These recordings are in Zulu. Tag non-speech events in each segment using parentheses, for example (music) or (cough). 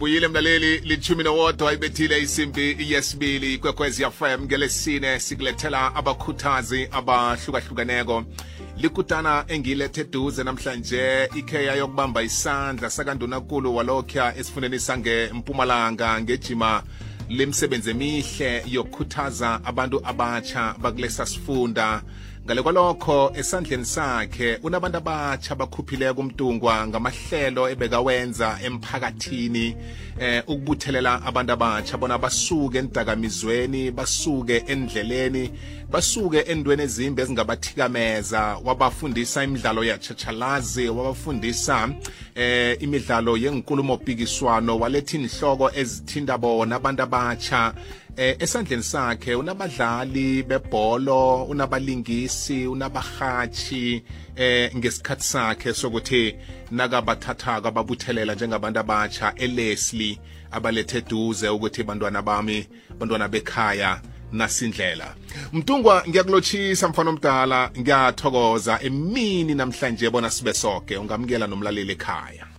sibuyile mlaleli lithumi nowodwa ibethile isimbi yesibili kwekwezi fm ngelesine sikulethela abakhuthazi abahlukahlukaneko likutana engilethe eduze namhlanje ikheya yokubamba isandla sakandunakulu walokhya esifundeni sangempumalanga ngejima lemsebenzi emihle yokukhuthaza abantu abatsha bakulesa sifunda ngale kwalokho esandleni sakhe unabantu abatsha bakhuphileko umtungwa ngamahlelo ebekawenza emphakathini eh ukubuthelela abantu abatsha bona basuke endakamizweni basuke endleleni basuke endweni ezimbi ezingabathikameza. Wabafundisa imidlalo yachachalazi wabafundisa eh imidlalo yenkulumo mpikiswano waletha inhloko ezithinta bona abantu abatsha. Eh esandleni sakhe unabadlali bebholo unabalingisi unabahathi eh ngesikhathi sakhe sokuthi nakabathathaka ababuthelela njengabantu abatsha eleslie abalethe eduze ukuthi bantwana bami bantwana bekhaya nasindlela. Mtungwa ngiyakulotshisa mfana omdala ngiyathokoza emini namhlanje bona sibe soke. Ungamukela nomlaleli ekhaya.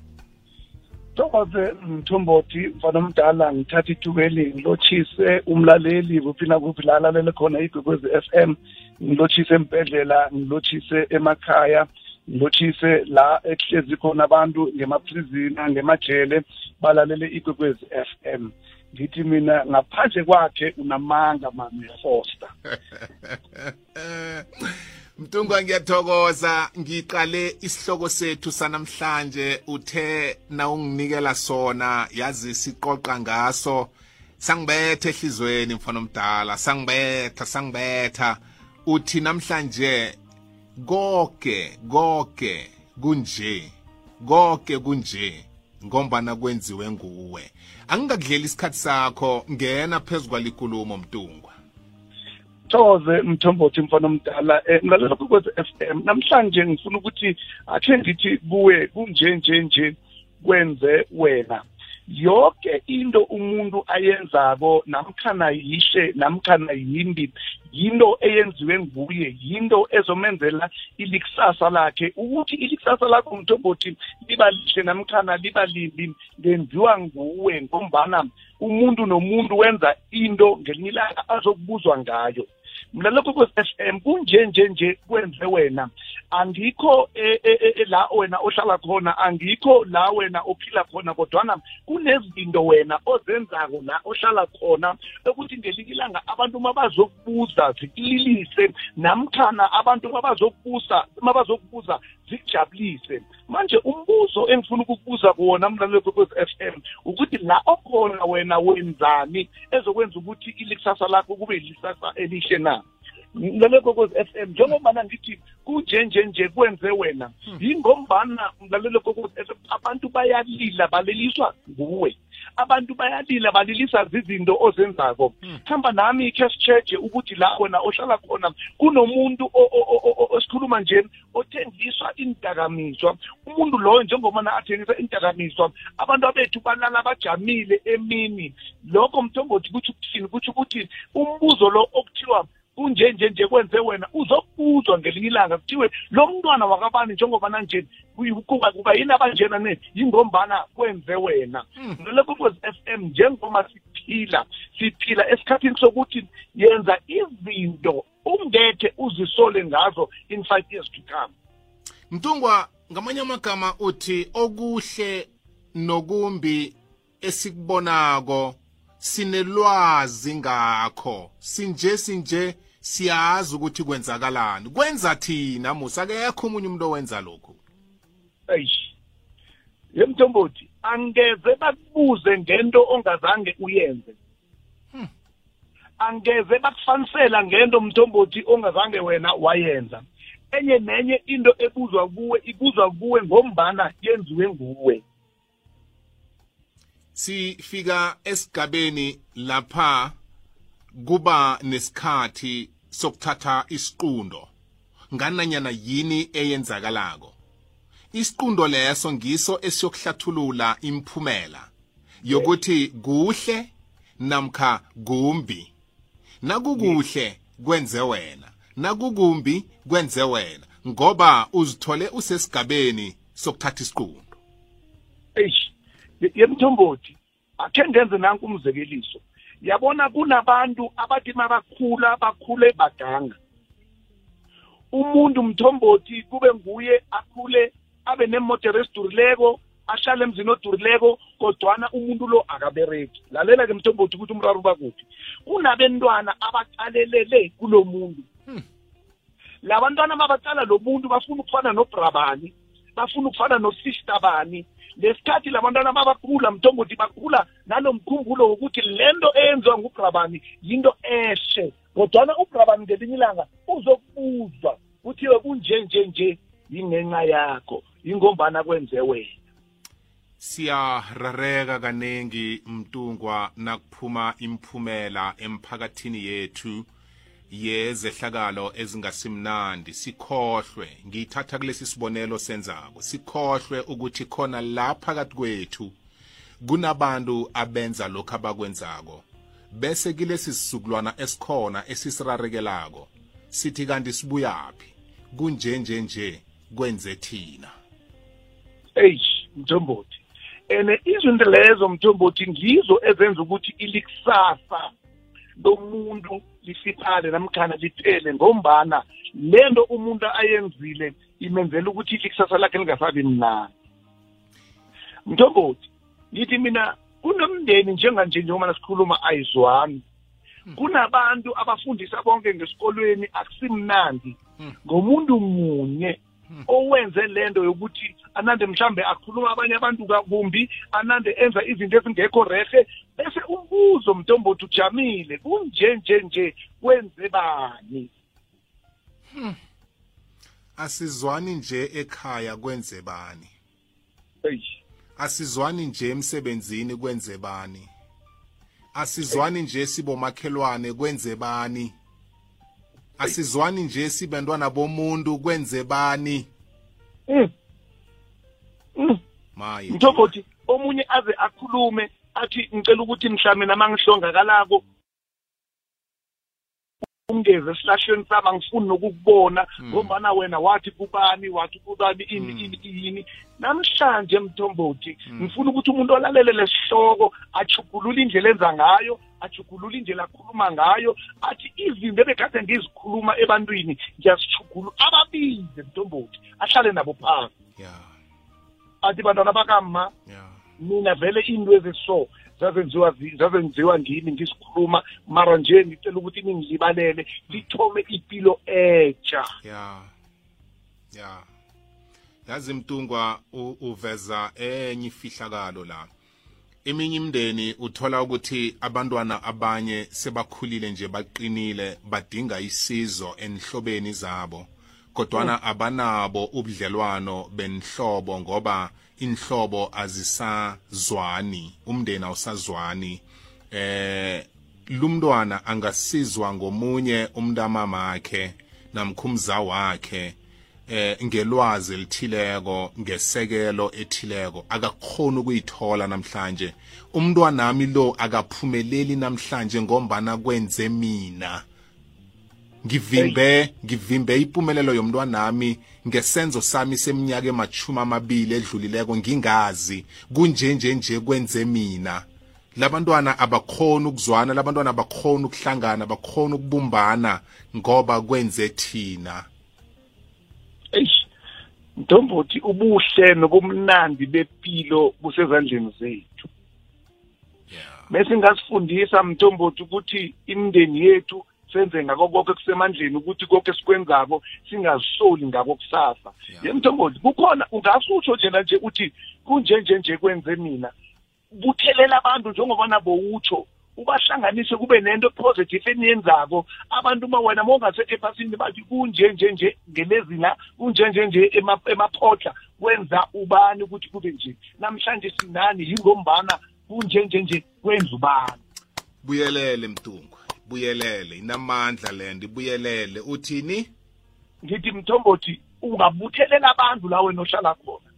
Thokoze mthombothi mfana omdala ngithatha ithukeli ngilotshise umlaleli kuphi nakuphi la alalele khona igwekwezi f m ngilotshise empedlela ngilotshise emakhaya ngilotshise la ekuhlezi khona abantu ngemaprizina ngemajele balalele igwekwezi f m. Ngithi mina ngaphandle kwakhe unamanga mami foster. (laughs) Mtungwa ngiyathokoza. Ngiqale isihloko sethu sanamhlanje. Uthe na unginikela sona yazi siqoqa ngaso. Sangibetha ehlizweni mfana omdala. Sangibetha sangibetha. Uthi namhlanje konke konke kunje konke kunje ngombana kwenziwe nguwe. Angingakudlela isikhathi sakho ngena phezu kwalikulumo mtungwa thokoze mthombothi mfana omdala um mlalela kokwezi f m. Namhlanje ngifuna ukuthi akhe ngithi kuwe kunje nje nje kwenze wena. Yonke into umuntu ayenzako namkhana yihle namkhana yimbi yinto eyenziwe nguye yinto ezomenzela ilikusasa lakhe. Ukuthi ilikusasa lakho mthombothi liba lihle namkhana liba limbi lenziwa nguwe ngombana umuntu nomuntu wenza into ngelinye ilanga azokubuzwa ngayo. Mlalelo kokwezi f m kunje nje nje kwenze wena. Angikho e, e, e, la wena ohlala khona angikho la wena ophila khona kodwana kunezinto wena ozenzako la ohlala khona ukuthi ngelinye ilanga abantu mabazokubuza zikulilise namkhana abantu mabazokubuza mabazokubuza zikujabulise. Manje umbuzo engifuna ukukubuza kuwona mlalelo kokwezi f m ukuthi la okhona wena wenzani ezokwenza ukuthi ilikusasa lakho kube ilisasa elihle na? Mlalelo kokwezi f m njengobana ngithi kunje nje nje kwenze wena yingombana mlalelo kokwezi f m abantu bayalila baleliswa nguwe. Abantu bayalila balilisa zizinto ozenzako. Hamba nami khe sitsheje ukuthi la wena ohlala khona kunomuntu osikhuluma nje othengiswa indakamizwa umuntu loyo njengobana athengisa indakamizwa abantu abethu balala bajamile emini. Lokho mthombothi kutsho ukuthini? Kutsho ukuthi umbuzo lo okuthiwa kunje nje nje kwenze wena uzokubuzwa ngelinye ilanga. Kuthiwe lo mntwana wakabani njengobana nje kuba kuba yini abanjena ne? Yingombana kwenze wena. Ngale kokwezi f m njengoma siphila siphila esikhathini sokuthi yenza izinto ungekhe uzisole ngazo in five years to come mtungwa ngamanye amagama uthi okuhle nokumbi esikubonako sinelwazi ngakho. Sinje sinje siyazi ukuthi kwenzakalani. Kwenza thina musa. Akekho umunye umuntu owenza lokhu. Eish. Yemthombothi angeze bakubuze ngento ongazange uyenze. Angeze bakufanisela ngento mthombothi ongazange wena wayenza. Enye nenye into ebuzwa kuwe ibuzwa kuwe ngombana yenziwe nguwe. Sifika esigabeni lapha kuba nesikhathi sokuthatha isiqundo. Ngananyana yini eyenzakalako? Isiqundo leso ngiso esiyokuhlathulula imphumela yokuthi kuhle namkha kumbi. Nakukuhle kwenze wena. Nakukumbi kwenze wena ngoba uzithole usesigabeni sokuthatha isiqundo. Eish yemthombothi akhe ngenze nanku umzekeliso. Yabona kunabantu abathi mabakhula bakhule baganga umuntu mthombothi kube nguye akhule abe nemoto esidurileko ahlale emzini odurileko kodwana umuntu lo akabereki lalela-ke mthombothi ukuthi umraro uba kuphi. Kunabentwana abaqalelele kulo muntu. Labantwana mabacala lo muntu bafuna ukufana nobrabani bafuna ukufana nosister bani. Lesikhathi labantwana mabakhula mthombothi bakhula nalo mkhumbulo wokuthi lento eyenziwa ngubrabani yinto ehle. Kodwana ubrabani ngelinye ilanga uzokubuzwa kuthiwe kunje nje nje yingenxa yakho yingombana kwenze wena. Siyarareka kaningi mtungwa nakuphuma imphumela emphakathini yethu. Yezehlakalo ezingasimnandi sikhohlwe. Ngiyithatha kulesi sibonelo senzako. Sikhohlwe ukuthi khona la phakathi kwethu kunabantu abenza lokhu abakwenzako. Bese kilesi sisukulwana esikhona esisirarekelako sithi kanti sibuyaphi? Kunje nje nje kwenze thina. Eish mthombothi. Ene izinto lezo mthombothi ngizo ezenza ukuthi ilikusasa lomuntu lisiphale namkhana liphele ngombana lento umuntu ayenzile imenzela ukuthi ikusasa lakhe lingasabi mnandi. Mthombothi ngithi mina kunomndeni njenganje njengoba sikhuluma ayizwani. Kunabantu abafundisa bonke ngesikolweni akusimnandi. Ngomuntu munye owenze lento yokuthi anande mhlambe akhuluma abanye abantu kumbi anande enza izinto ezingekho rehe bese umbuzo mntombothi ujamile kunje nje nje kwenze bani? Asizwani nje ekhaya kwenze bani? Eish. Asizwani nje emsebenzini kwenze bani? Asizwani nje sibomakhelwane kwenze bani? Asizwani nje sibentwana bomuntu kwenze bani Mm. Mm. maye mthombothi omunye aze akhulume athi ngicela ukuthi mhlawumbe nama ngihlongakalako ungeze esihlahlweni sami angifuni nokukubona ngombana wena wathi kubani wathi kubani ini ini ini. Namhlanje mthombothi ngifuna ukuthi umuntu olalele lesihloko achugulule indlela enza ngayo achugulule indlela akhuluma ngayo athi izinto ebekade ngizikhuluma ebantwini ngiyazijugulula ababize mthombothi ahlale nabo phansi. Athi bantwana bakama mina vele into eziso zazenziwa zi- zazenziwa ngimi ngisikhuluma mara nje ngicela ukuthi ningilibalele lithome impilo etsha ya ya. Yazi mtungwa uveza enye ifihlakalo la. Eminye imindeni uthola ukuthi abantwana abanye sebakhulile nje baqinile badinga isizo enhlobeni zabo. Kodwana abanabo ubudlelwano benhlobo ngoba inhlobo azisazwani umndeni awusazwani. Eh lumntwana angasizwa ngomunye umntamamakhe namkhumza wakhe eh ngelwazi elithileko ngesekelo ethileko akakhona ukuyithola namhlanje. Umntwana nami lo akaphumeleli namhlanje ngombana kwenze mina. Ngivimbe ngivimbe impumelelo yomntwana nami ngesenzo sami seminyaka emachumi amabili edlulileko ngingazi. Kunje nje nje kwenze mina. Labantwana abakhona ukuzwana labantwana abakhona ukuhlangana abakhona ukubumbana ngoba kwenze thina. Eish mntombothi ubuhle nobumnandi bepilo busezandleni zethu. Bese ngasifundisa mntombothi ukuthi imindeni yethu senze ngako konke kusemandleni ukuthi konke esikwenzako singazisoli ngako kusasa. Yeah. ye mntombothi kukhona ungasutsho njena nje uthi kunje nje kwenze mina buthelela abantu njengoba nabo utsho ubahlanganise kube nento positive eniyenzako. Abantu uma wena uma ungasekho ephasini bathi kunje nje nje ngelezi la kunje nje nje ema- emaphotla kwenza ubani ukuthi kube nje? Namhlanje sinani yingombana kunje nje nje kwenza ubani? Buyelele mtungwa buyelele inamandla lento ibuyelele uthini? Ngithi mthombothi ungabuthelela abantu la wena ohlala khona.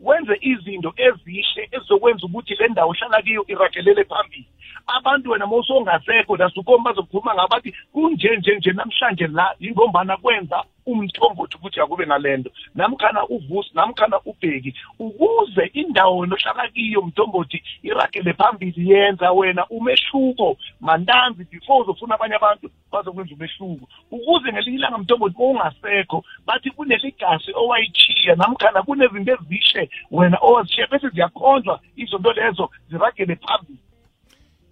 Wenze izinto ezihle ezizokwenza ukuthi le ndawo ohlala kiyo iragelele phambili. Abantu wena mawusongasekho nasukomi bazokhuluma ngabo bathi kunje nje nje namhlanje la ingombana kwenza umthombothi ukuthi akube nalento. Namkhana uvusi namkhana ubheki ukuze indawo nohlala kiyo mthombothi iragele phambili yenza wena umehluko. Mantanzi before uzofuna abanye abantu bazokwenza umehluko. Ukuze ngelinye ilanga mthombothi ungasekho bathi kuneligasi owayichiya namkhana kunezinto ezishe wena owazishiya bese ziyakhonjwa izinto lezo ziragele phambili.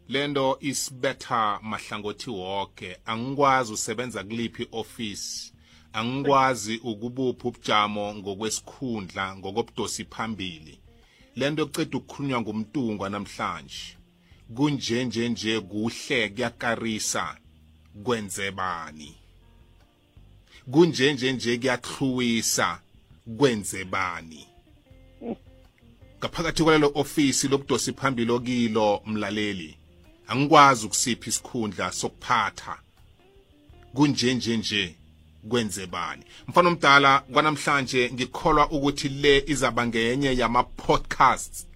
Lento isibetha mahlangothi wonke angikwazi usebenza kuliphi office angikwazi ukubupha ubujamo ngokwesikhundla ngokobudosi phambili. Lento eceda ukukhulunywa ngumntungwa namhlanje. Kunje nje nje kuhle kuyakarisa kwenze bani? Kunje nje nje kuyahluwisa kwenze bani? Ngaphakathi kwalelo ofisi lobudosi phambili okilo mlaleli angikwazi ukusipha isikhundla sokuphatha. Kunje nje nje kwenze bani. Mfana omdala kwanamhlanje ngikholwa ukuthi le izaba ngenye yama podcasts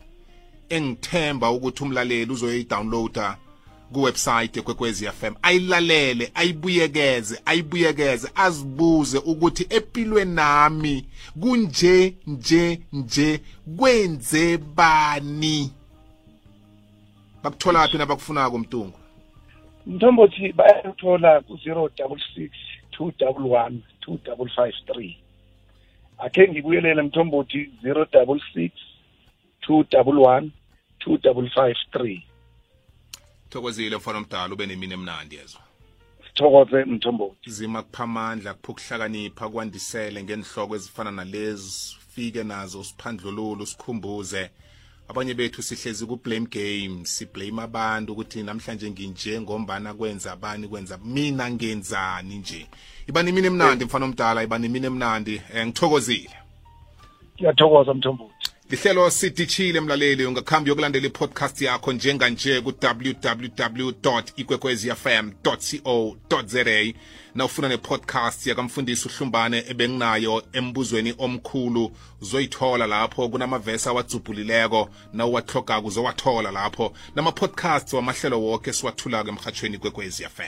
engithemba ukuthi umlaleli uzoyidownloada kuwebsite ekwekwezi FM ayilalele ayibuyekeze ayibuyekeze azibuze ukuthi empilweni nami kunje nje nje kwenze bani? Bakuthola phi nabakufunako mtungu? Mthombothi bayathola ku-zero double six. Two double one two double five three. Akhe ngibuyelele mthombothi zero double six two double one two double five three. Thokozile mfana omdala ube nemini emnandi yezwa. Sithokoze mthombothi. Zima kuphamandla kuphukuhlakanipha kwandisele ngenihloko ezifana nalezi fike nazo siphandlululu sikhumbuze abanye bethu sihlezi ku-blame game siblame abantu ukuthi namhlanje nginje ngombana kwenza abani kwenza mina ngenzani nje. Iba nemini emnandi mfana omdala iba nemini emnandi. Um ngithokozile. Ngiyathokoza mthombothi. Lihlelo sidishile mlaleli ungakhambi yokulandela ipodcast yakho njenganje ku-www ikwekwezfm co za na ufuna nepodcast yakamfundisi uhlumbane ebenginayo embuzweni omkhulu uzoyithola lapho kunamavesi awadzubhulileko na uwahlogako uzowathola lapho. Nama-podcasts wamahlelo woke siwathulako emhatshweni ikwekwezi fm